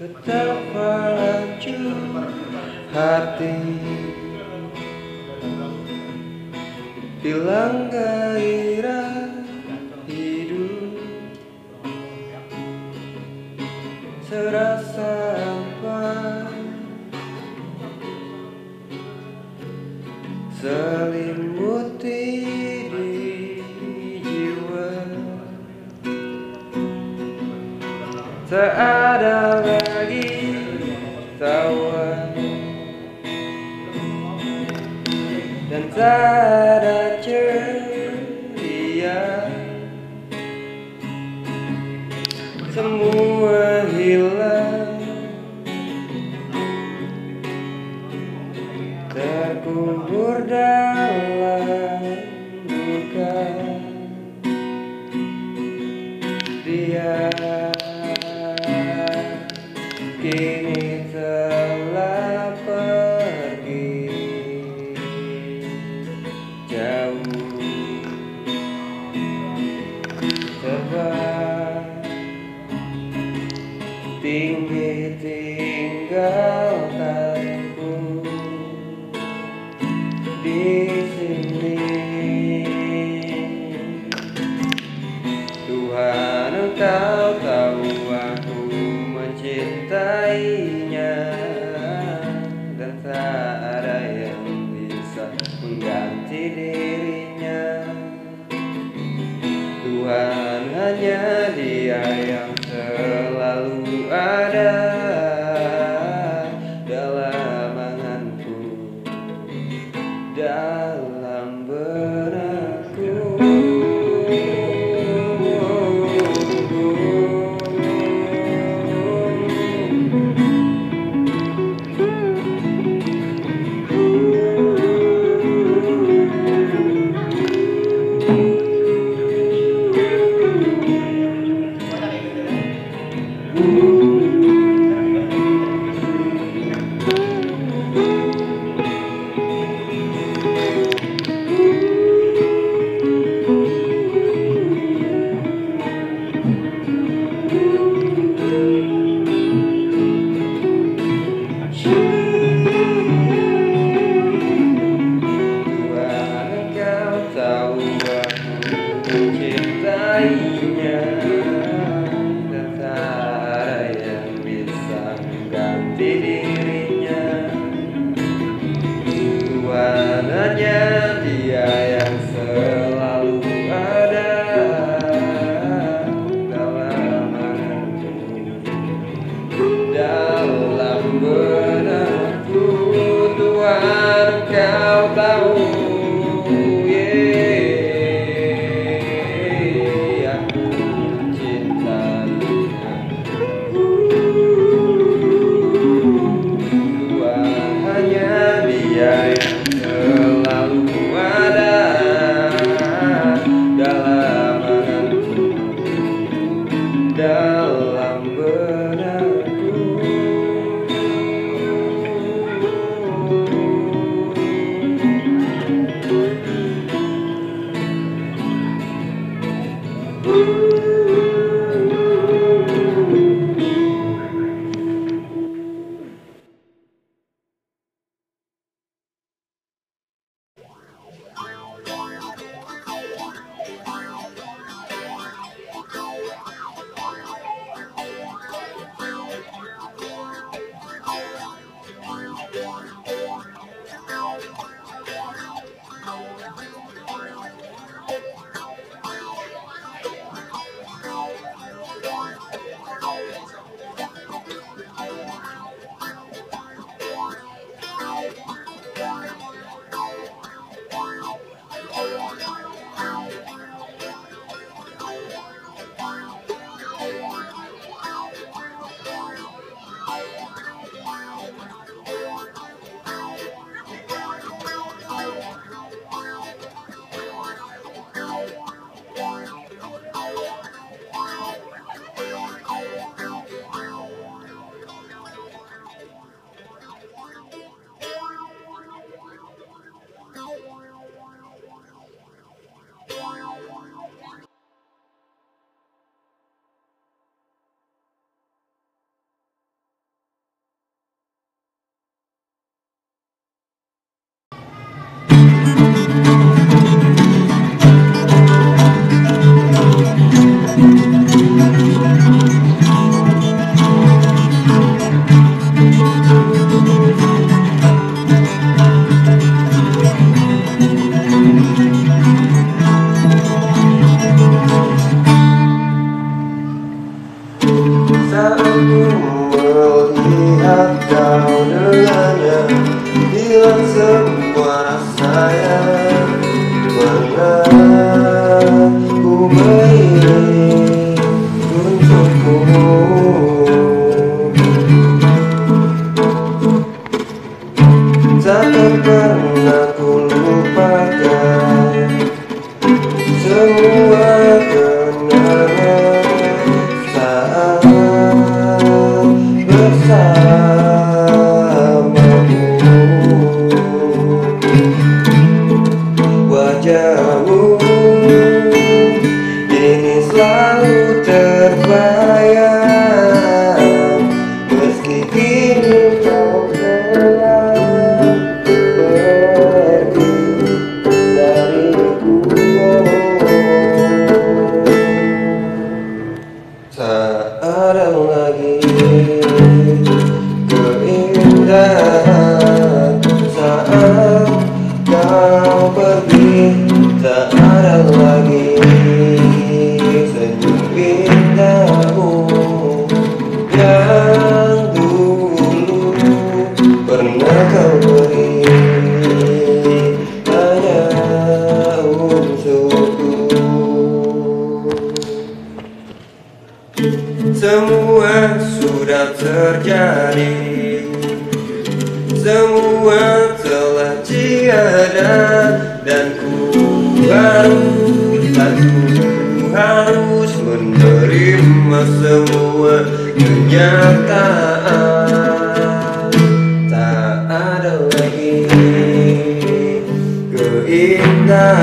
Betapa lancur hati. Hilang gairah hidup. Serasa apa? Selimuti di jiwa. Tak Ceria Semua hilang Terkubur dalam Saat ku melihat kau dengannya. Hilang semua rasanya Pernah Semua telah tiada Dan ku harus Dan ku harus menerima semua kenyataan. Tak ada lagi keindahan.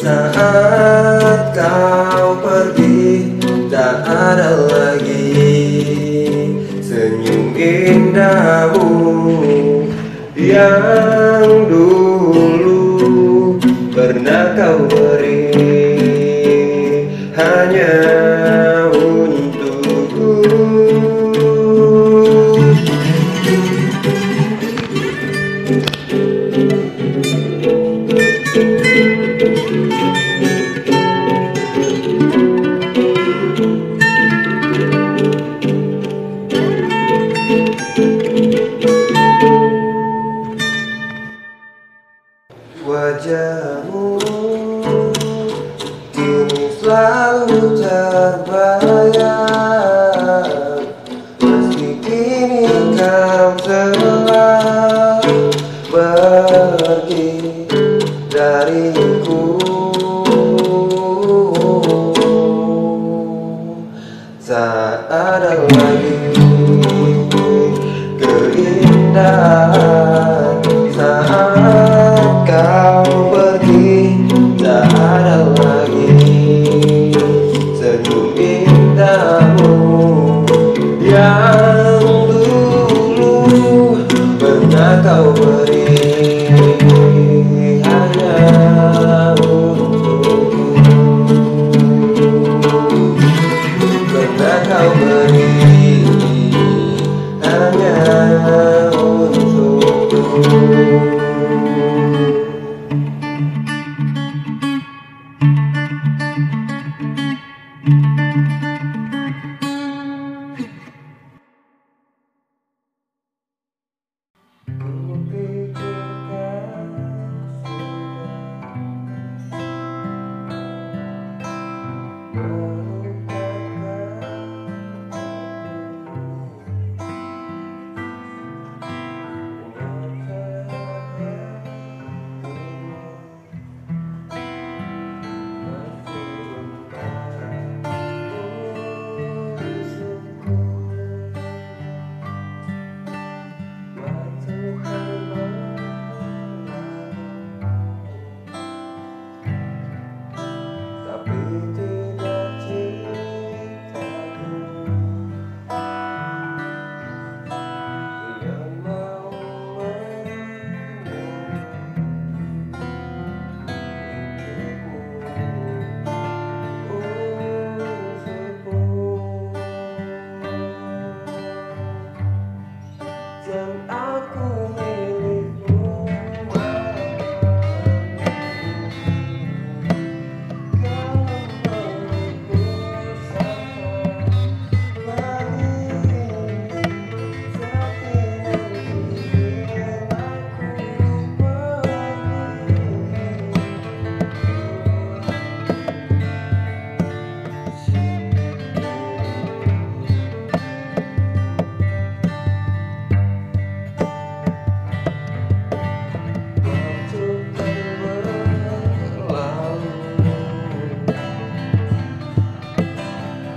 Saat kau pergi Tak ada lagi Yang dulu pernah kau beri. Hanya untukku. Wajahmu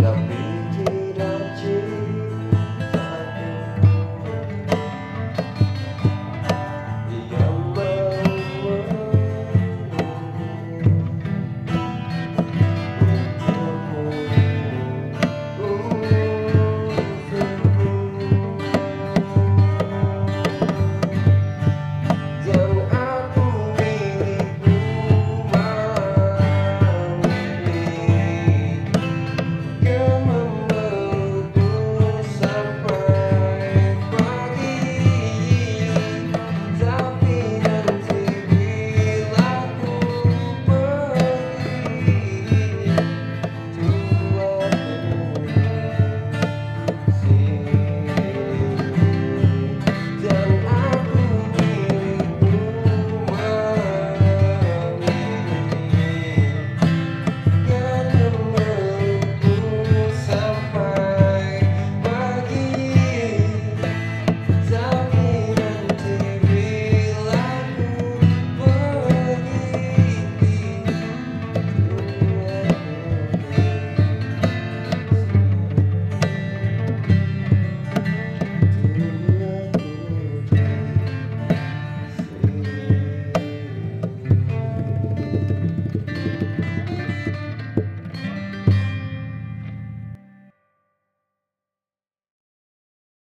love me.